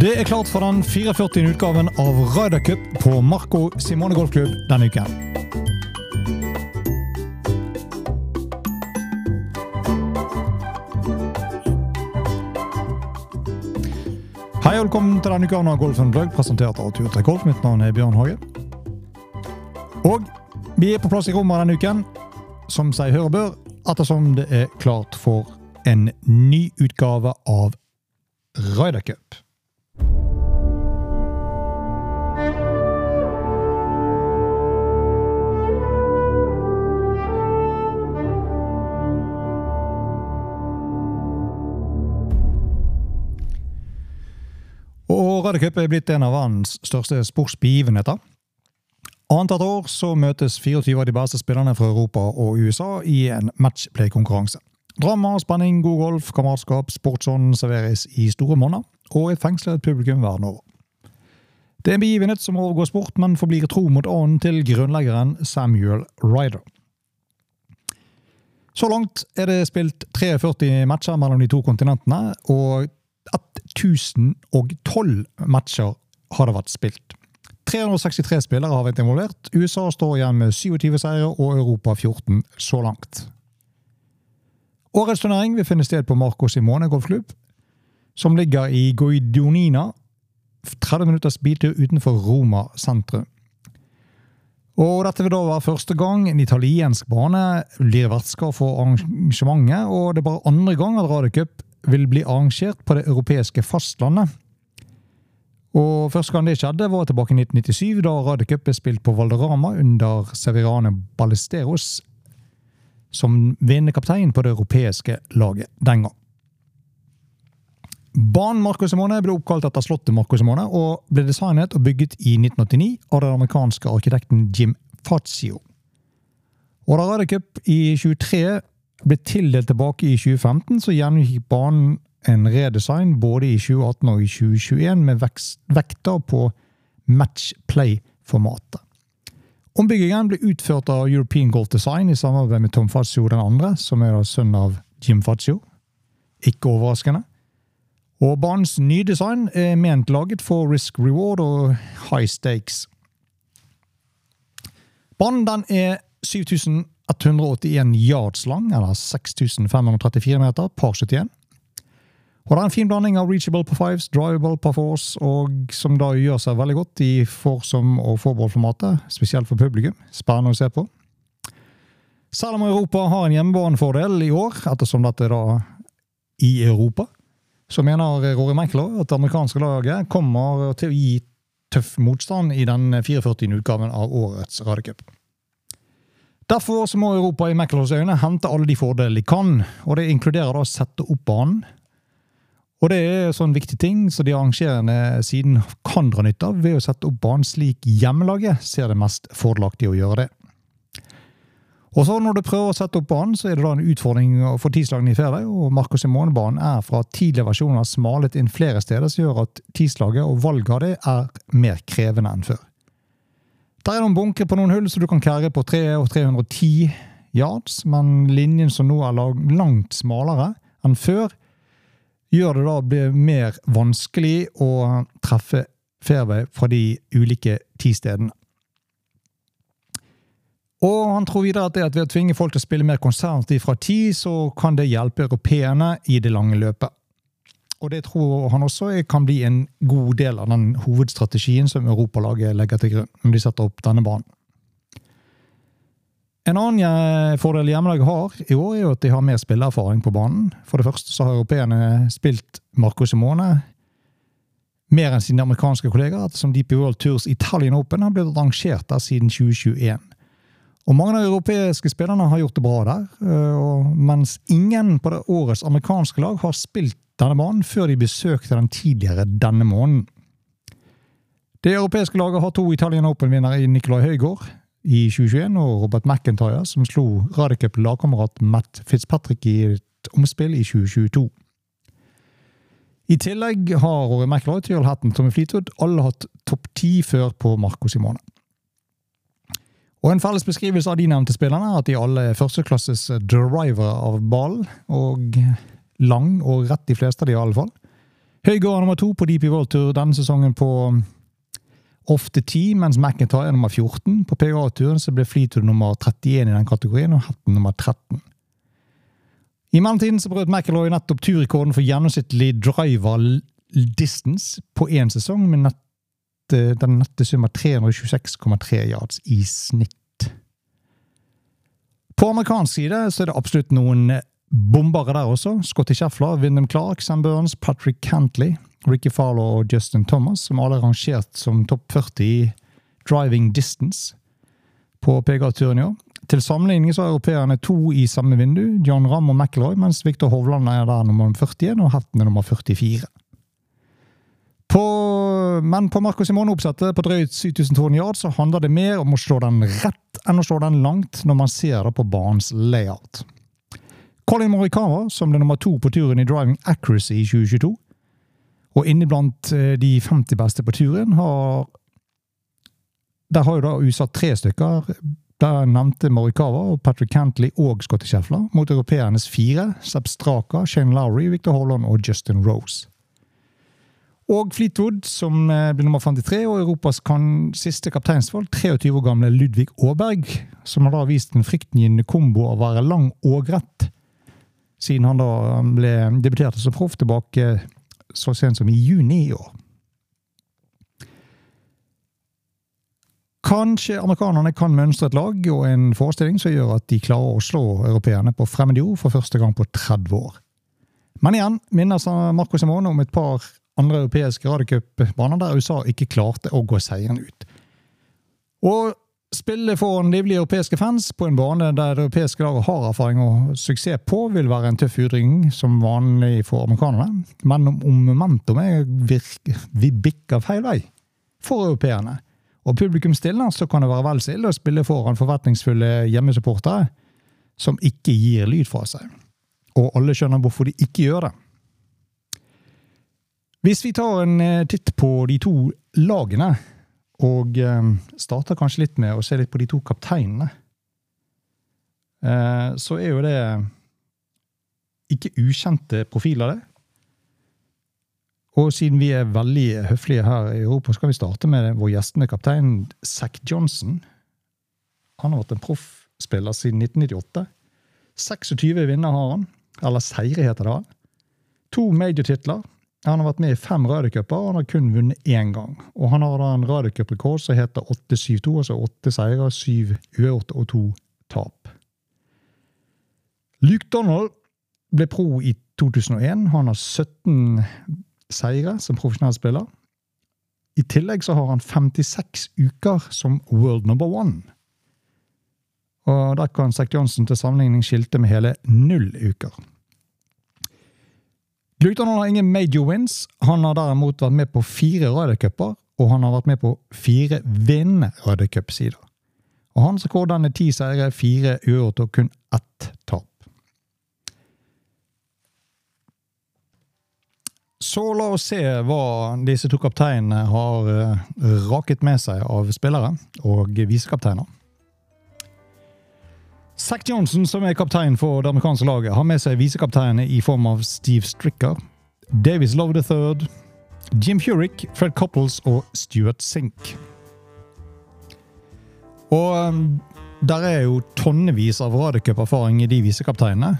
Det er klart for den 44. utgaven av Ryder Cup på Marco Simone Golfklubb denne uken. Hei og velkommen til denne uken av Golf Unplugged, presentert av Turtrekk Golf. Mitt navn er Bjørn Hage. Og vi er på plass i rommet denne uken, som seg hører bør, ettersom det er klart for en ny utgave av Ryder Cup. Og Cup er blitt en av verdens største sportsbegivenheter. Annethvert år så møtes 24 av de beste spillerne fra Europa og USA i en matchplay-konkurranse. Drama, spenning, god golf, kameratskap, sportsånd serveres i store monner, og et fengslet publikum verden over. Det er en begivenhet som overgår sport, men forblir tro mot ånden til grunnleggeren Samuel Ryder. Så langt er det spilt 43 matcher mellom de to kontinentene, og 1012 matcher har det vært spilt. 363 spillere har vært involvert. USA står igjen med 27 seire og Europa 14 så langt. Årets turnering vil finne sted på Marco Simone golfklubb, som ligger i Guidonina, 30 minutters biltur utenfor Roma sentrum. Og Dette vil da være første gang en italiensk bane blir vertskap for arrangementet, og det er bare andre gang at Radio Cup vil bli arrangert på det europeiske fastlandet. Og Første gang det skjedde, var tilbake i 1997, da Radio Cup ble spilt på Valderama under Severane Ballesteros som vinnekaptein på det europeiske laget den gang. Banen Marco Simone ble oppkalt etter slottet Marco Simone og ble designet og bygget i 1989 av den amerikanske arkitekten Jim Fazio. Og da Radio Cup i 23 ble tildelt tilbake i 2015, så gjennomgikk banen en redesign både i 2018 og i 2021 med vekter på matchplay-formatet. Ombyggingen ble utført av European Golf Design i samarbeid med Tom Fazio den andre, som er sønn av Jim Fazio. Ikke overraskende. Og banens nye design er ment laget for risk reward og high stakes. Banen den er 7000 181 yards lang, eller 6534 meter, par 71. Og det er en fin blanding av reachable på fives, drivable på fours, og som da gjør seg veldig godt i forsom- og forballformatet, spesielt for publikum. Spennende å se på. Selv om Europa har en hjemmebanefordel i år, ettersom dette er da i Europa, så mener Rory Menkler at det amerikanske laget kommer til å gi tøff motstand i den 44. utgaven av årets Radiocup. Derfor så må Europa i Mekkelos øyne hente alle de fordeler de kan, og det inkluderer da å sette opp banen. Og det er sånn viktig ting så de arrangerende siden kan dra nytte av ved å sette opp banen slik hjemmelaget ser det mest fordelaktig å gjøre det. Og så Når du prøver å sette opp banen, så er det da en utfordring for tislagene i fairway. og Marco Simone-banen er fra tidligere versjoner smalet inn flere steder, som gjør at tislaget og valget av det er mer krevende enn før. Der er noen bunker på noen hull så du kan carry på 3 og 310 yards, men linjen som nå er langt smalere enn før, gjør det da blir mer vanskelig å treffe fairway fra de ulike ti-stedene. Og han tror videre at, det at ved å tvinge folk til å spille mer konsernt fra ti, så kan det hjelpe europeerne i det lange løpet. Og det tror han også kan bli en god del av den hovedstrategien som Europalaget legger til grunn når de setter opp denne banen. En annen eh, fordel hjemmelaget har i år, er at de har mer spilleerfaring på banen. For det første så har europeerne spilt Marco Simone mer enn sine amerikanske kollegaer, ettersom Deep World Tours Italian Open har blitt arrangert der siden 2021. Og Mange av de europeiske spillerne har gjort det bra der, eh, mens ingen på det årets amerikanske lag har spilt denne banen før de besøkte den tidligere denne måneden. Det europeiske laget har to Italian Open-vinnere i Nicolai Høygård i 2021 og Robert McIntyre, som slo Radicup lagkamerat Matt Fitzpatrick i et omspill i 2022. I tillegg har Rory McIlroy, Tyrell Hatton Tommy Fleetwood alle hatt topp ti før på Marco Simone. Og En felles beskrivelse av de nevnte spillerne er at de alle er førsteklasses driver av ballen, og lang og rett, de fleste av de i alle fall. Høygaard er nummer to på DP World Tour denne sesongen på ofte 10, mens McIntyre er nummer 14. På PGA-turen så ble Fleetwood nummer 31 i den kategorien, og Hatton nummer 13. I mellomtiden så brøt McIlroy nettopp turrekorden for gjennomsnittlig driver distance på én sesong, med nett, den nette sum av 326,3 yards i snitt. På amerikansk side så er det absolutt noen bombere der også. Scotty Sheffler, Wyndham Clark, Sam Burns, Patrick Cantley, Ricky Farlow og Justin Thomas, som alle er rangert som topp 40 i driving distance på PGA-turen i år. Til sammenligning så er europeerne to i samme vindu, John Ramm og McIlroy, mens Victor Hovland er der nummer 41 og Hatten er nummer 44. På, men på Marco Simone-oppsettet på drøyt 7200 yard så handler det mer om å slå den rett enn å slå den langt når man ser det på banens layout. Colin Morikawa, som ble nummer to på turen i driving accuracy i 2022, og inne blant eh, de 50 beste på turen, har Der har jo da USA tre stykker. Der nevnte Morikawa og Patrick Cantley og Scotty Scheffler, mot europeernes fire, Sepp Straka, Shane Lowry, Victor Holland og Justin Rose. Og Fleetwood, som ble blir nummer 53, og Europas kan, siste kapteinsvalg, 23 år gamle Ludvig Aaberg, som har da vist en fryktgivende kombo av å være lang og rett, siden han da ble debutert som proff tilbake så sent som i juni i år. Kanskje amerikanerne kan mønstre et lag og en forestilling som gjør at de klarer å slå europeerne på fremmed jord for første gang på 30 år. Men igjen minner Marco Simone om et par andre europeiske radiocupbaner der USA ikke klarte å gå seieren ut. Og spille foran livlige europeiske fans på en bane der det europeiske laget har erfaring og suksess på, vil være en tøff utringning, som vanlig for amerikanerne. Men om, momentumet virker, vi bikker feil vei for europeerne, og publikum stiller, så kan det være vel så ille å spille foran forventningsfulle hjemmesupportere som ikke gir lyd fra seg. Og alle skjønner hvorfor de ikke gjør det. Hvis vi tar en eh, titt på de to lagene, og eh, starter kanskje litt med å se litt på de to kapteinene, eh, så er jo det ikke ukjente profiler, det. Og siden vi er veldig høflige her i Europa, skal vi starte med vår gjestende kaptein Zack Johnson. Han har vært en proffspiller siden 1998. 26 vinner har han. Eller seire, heter det. To major-titler. Han har vært med i fem Ryder-cuper, og han har kun vunnet én gang. Og han har da en Ryder-cup-rekord som heter 8-7-2, altså åtte seire, syv uavgjorte og to tap. Luke Donald ble pro i 2001. Han har 17 seire som profesjonell spiller. I tillegg så har han 56 uker som world number one. Og der kan Sekt Johnsen til sammenligning skilte med hele null uker. Gluten har ingen major wins. Han har derimot vært med på fire Ryder og han har vært med på fire vinnende Ryder Cup-sider. Og Hans rekord er ti seire, fire uavgjort og kun ett tap. Så la oss se hva disse to kapteinene har uh, raket med seg av spillere og visekapteiner. Zack Johnson, som er kaptein for det amerikanske laget, har med seg visekapteinene i form av Steve Stricker, Davies Love III, Jim Furyk, Fred Copples og Stuart Sink. Og um, der er jo tonnevis av radiocuperfaring i de visekapteinene.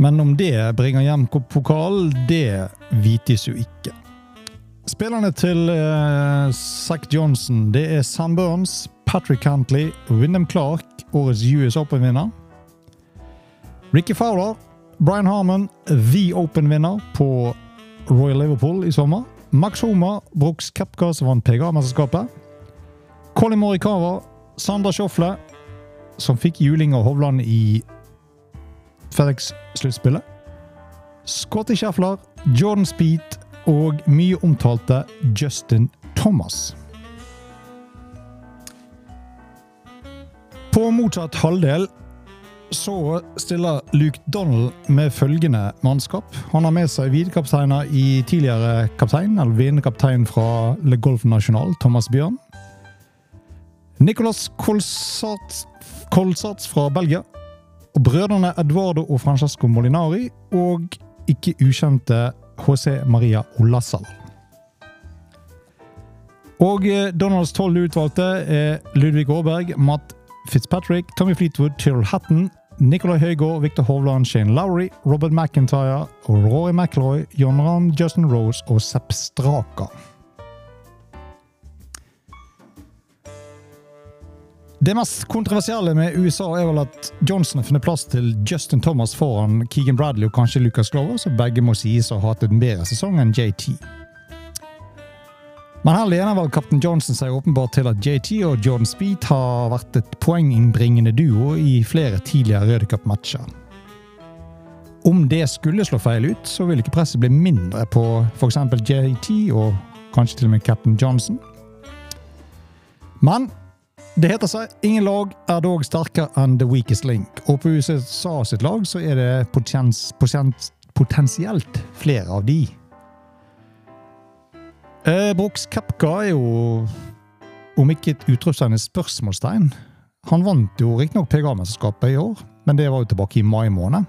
Men om det bringer hjem pokal, det vites jo ikke. Spillerne til uh, Zack Johnson det er Sam Burns, Patrick Cantley, Wyndham Clark, årets US Open-vinner. Ricky Fowler, Brian Harmon, The Open-vinner på Royal Liverpool i sommer. Max Homer, Brooks Kepka, som vant PGA-mesterskapet. Colin Morikawa, Sandra Schofle, som fikk juling av Hovland i FedEx-sluttspillet. Scotty Scheffler, Jordan Speed og mye omtalte Justin Thomas. På motsatt halvdel så stiller Luke Donald med følgende mannskap. Han har med seg videkapteiner i tidligere kaptein, eller vinnekaptein fra Le Golf National, Thomas Bjørn. Nicolas Colsarts fra Belgia og brødrene Eduardo og Francesco Molinari, og ikke ukjente HC Maria Olassal. Og eh, Donalds tolv utvalgte er Ludvig Aaberg, Matt Fitzpatrick, Tommy Fleetwood, Tyrell Hatton, Nicolai Høygaard, Victor Hovland, Shane Lowry, Robert McIntyre, Rory McIlroy, John Rahm, Justin Rose og Sepp Straka. Det mest kontroversielle med USA er vel at Johnson har funnet plass til Justin Thomas foran Keegan Bradley og kanskje Lucas Glover, så begge må sies å ha hatt en bedre sesong enn JT. Men her lener vel kaptein Johnson seg åpenbart til at JT og Jordan Speed har vært et poenginnbringende duo i flere tidligere Røde Cup-matcher. Om det skulle slå feil ut, så vil ikke presset bli mindre på f.eks. JT og kanskje til og med kaptein Johnson. Men det heter seg ingen lag er dog sterkere enn the weakest link, og på USA sitt lag så er det potens, potens, potensielt flere av de. Eh, Brooks Kepka er jo, om ikke et utropstegn, spørsmålstegn. Han vant jo riktignok PGA-mesterskapet i år, men det var jo tilbake i mai måned.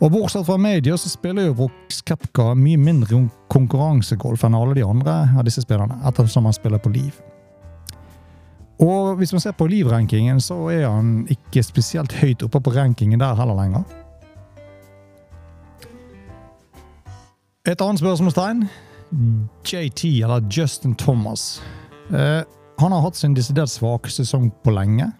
Og Bortsett fra media så spiller jo Brooks Kepka mye mindre konkurransegolf enn alle de andre av disse spillerne, ettersom han spiller på liv. Og hvis man ser på livrankingen, så er han ikke spesielt høyt oppe på rankingen der heller lenger. Et annet spørsmålstegn. JT, eller Justin Thomas. Eh, han har hatt sin desidert svake sesong på lenge.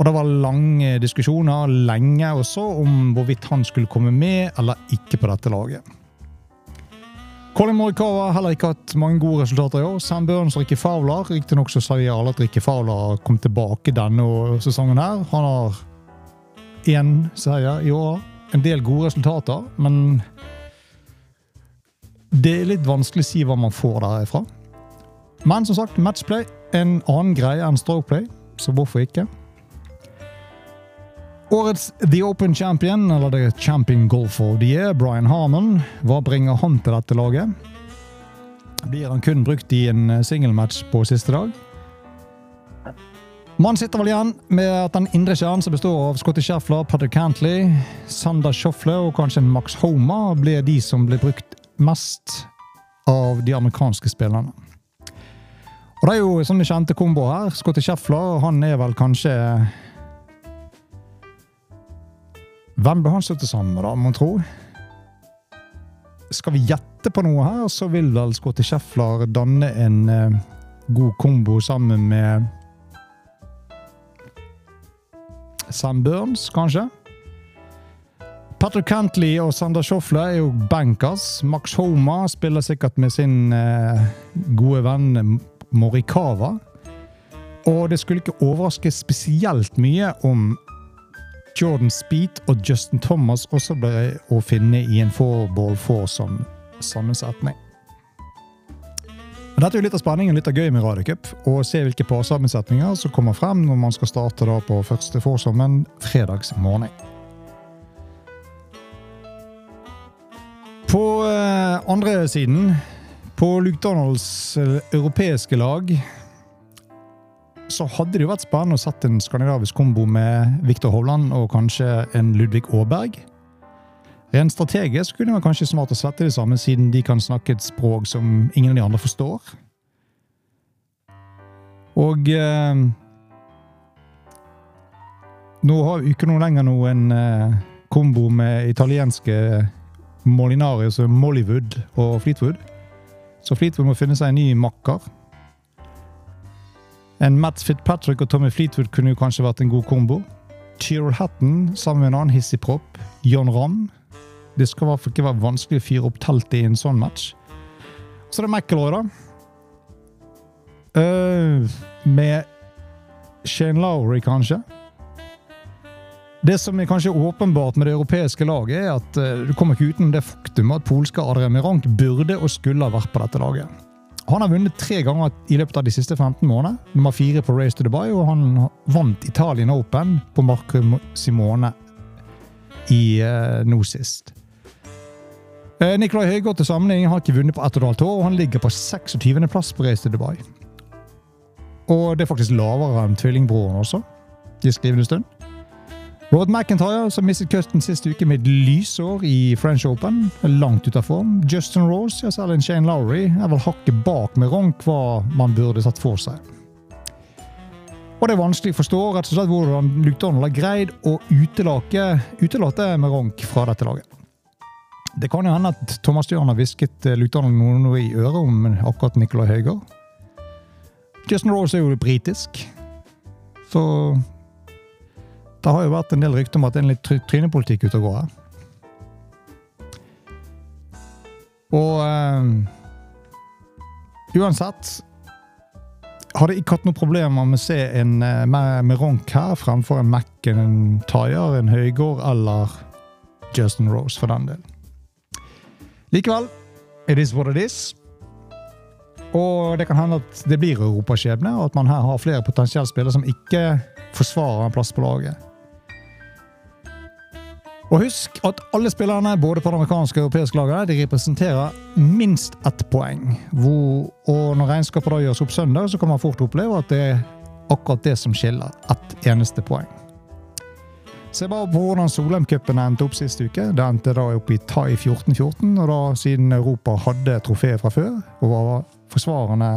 Og det var lange diskusjoner lenge også om hvorvidt han skulle komme med eller ikke på dette laget. Colin Morikawa har heller ikke hatt mange gode resultater i år. Sam Burns og Ricky Fowler. Riktignok sier alle at Ricky Fowler kom tilbake denne sesongen. her. Han har én seier i år. En del gode resultater, men det er litt vanskelig å si hva man får derifra. Men som sagt, matchplay en annen greie enn strokeplay, så hvorfor ikke? Årets The Open Champion, eller The Champion Golfer of the Year, Brian Harmon. Hva bringer han til dette laget? Blir han kun brukt i en singelmatch på siste dag? Man sitter vel igjen med at den indre kjernen som består av Scotty Sheffler, Patrick Cantley, Sander Schoffle og kanskje Max Homa, blir de som blir brukt mest av de amerikanske spillerne. Og Det er jo sånne kjente komboer her. Scotty Scheffler han er vel kanskje Hvem ble han slutte sammen med, da, må tro? Skal vi gjette på noe her, så vil vel Scotty Scheffler danne en eh, god kombo sammen med Sam Burns, kanskje? Patrick Cantley og Sander Schofle er jo bankers. Max Homa spiller sikkert med sin eh, gode venn Morikawa. Og det skulle ikke overraske spesielt mye om Jordan Speed og Justin Thomas også ble å finne i en four-ball four-som sammensetning. Dette er jo litt av spenningen litt av gøy med Radiocup, å se hvilke parsammensetninger som kommer frem når man skal starte da på første forsommen fredagsmorgen. På eh, andre siden, på Luke Donalds eh, europeiske lag så hadde det jo vært spennende å sette en skandinavisk kombo med Viktor Hovland og kanskje en Ludvig Aaberg. Rent strategisk kunne man kanskje smart å svette det samme, siden de kan snakke et språk som ingen av de andre forstår. Og eh, Nå har vi ikke noe lenger noen eh, kombo med italienske Molinarius og Mollywood og Fleetwood. Så Fleetwood må finne seg en ny makker. En Matt Fitzpatrick og Tommy Fleetwood kunne jo kanskje vært en god kombo. Tyrol Hatton sammen med en annen hissigpropp, John Ramm. Det skal i hvert fall ikke være vanskelig å fyre opp teltet i en sånn match. Så det er McIlroy, da. Uh, med Shane Lowry, kanskje. Det som er kanskje åpenbart med det europeiske laget, er at uh, du kommer ikke uten det faktum at polske Adrian Mirank burde og skulle ha vært på dette laget. Han har vunnet tre ganger i løpet av de siste 15 månedene. Nummer fire på Race to Dubai, og han vant Italien Open på Marco Simone i eh, nå sist. Eh, Nicolai Høygaard til sammenligning har ikke vunnet på ett og et halvt år, og han ligger på 26.-plass på Race to Dubai. Og det er faktisk lavere enn tvillingbroren også, i skrivende stund. Rod McIntyre, som mistet cutten sist uke med et lysår i French Open, langt ute av form. Justin Rose, ja, en Shane Lowry, er vel hakket bak med rank hva man burde satt for seg. Og det er vanskelig å forstå rett og slett hvordan Luke Donald har greid å utelate, med Meronk fra dette laget. Det kan jo hende at Thomas Stjørn har hvisket Luke Donald noe i øret om akkurat Nicolai Høigaard. Justin Rose er jo britisk, så det har jo vært en del rykter om at det er en litt trynepolitikk ute og går her. Og øh, uansett hadde ikke hatt noen problemer med å se en Meronk med her fremfor en McIntyre, en Høygård eller Justin Rose, for den del. Likevel, it is what it is. Og det kan hende at det blir europaskjebne, og at man her har flere potensielle spillere som ikke forsvarer en plass på laget. Og husk at alle spillerne både på det amerikanske og europeiske laget de representerer minst ett poeng. Hvor, og når regnskapet da gjøres opp søndag, så kan man fort oppleve at det er akkurat det som skiller. Ett eneste poeng. Se bare på hvordan Solheim-cupen endte opp sist uke. Det endte da opp i Tai 14-14. Og da, siden Europa hadde trofeet fra før og var forsvarende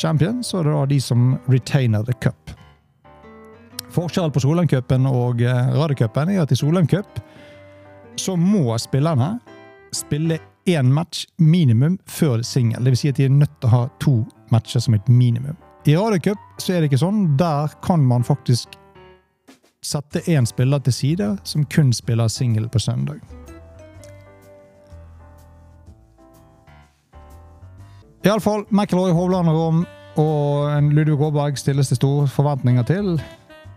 champion, så er det da de som retainer the cup. Forskjellen på Solheim-cupen og eh, Radiocupen er at i Solheim Cup så må spillerne spille én match minimum før singel. Dvs. Si at de er nødt til å ha to matcher som et minimum. I Radiocup så er det ikke sånn. Der kan man faktisk sette én spiller til side som kun spiller singel på søndag. Iallfall McIlroy, Hovland og Rom og Ludvig Aaberg stilles det store forventninger til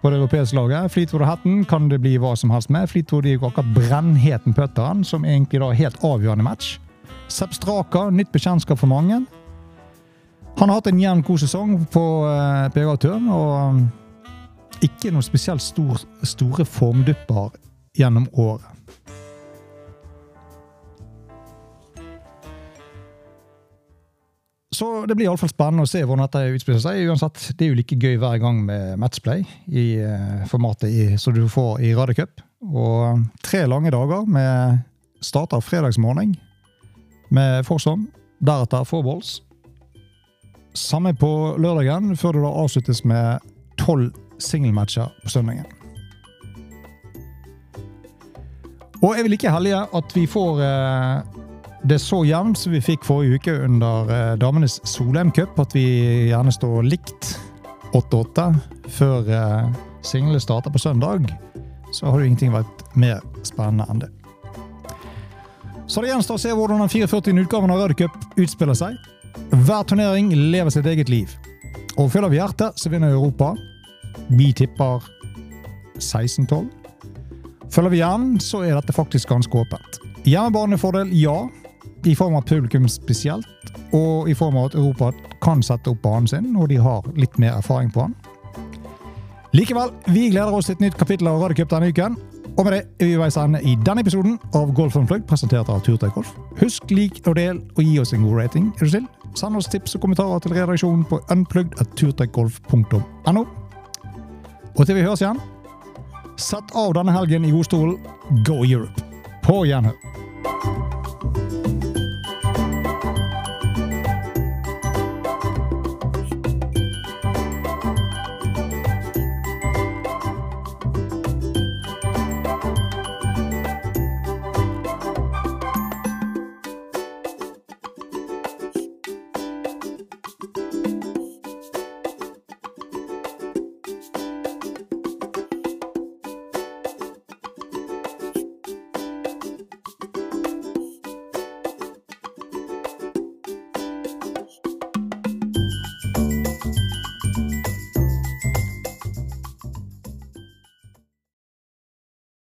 på det europeiske laget. Fleetwood og Hatton kan det bli hva som helst med. Fleetwood gikk akkurat brennheten putteren, som egentlig da er helt avgjørende match. Sepp Straka, nytt bekjentskap for mange. Han har hatt en jevn god sesong på uh, PGA-turen, og ikke noen spesielt stor, store formdupper gjennom året. Så det blir iallfall spennende å se hvordan dette utspiller seg. Uansett, Det er jo like gøy hver gang med matchplay i uh, formatet som du får i Radiocup. Og tre lange dager med starter fredagsmorgen med Forsom. Deretter fourballs. Samme på lørdagen, før det da avsluttes med tolv singelmatcher på søndagen. Og er vi like heldige at vi får uh, det så jevnt som vi fikk forrige uke under eh, damenes Solheim Cup, at vi gjerne står likt 8-8 før eh, singlene starter på søndag, så har det ingenting vært mer spennende enn det. Så det gjenstår å se hvordan den 44. utgaven av Røde Cup utspiller seg. Hver turnering lever sitt eget liv. Og følger vi hjertet, så vinner Europa. Vi tipper 16-12. Følger vi hjernen, så er dette faktisk ganske åpent. Hjemmebanefordel, ja i form av publikum spesielt, og i form av at Europa kan sette opp banen sin, og de har litt mer erfaring på den. Likevel, vi gleder oss til et nytt kapittel av Radiocup denne uken. Og med det er vi veis ende i denne episoden av Golf Unplugged, presentert av Turtøy Golf. Husk, lik og del, og gi oss en god rating. er du snill? Send oss tips og kommentarer til redaksjonen på unplugged.turtøygolf.no. Og til vi høres igjen, sett av denne helgen i godstolen. Go Europe! På gjenhør!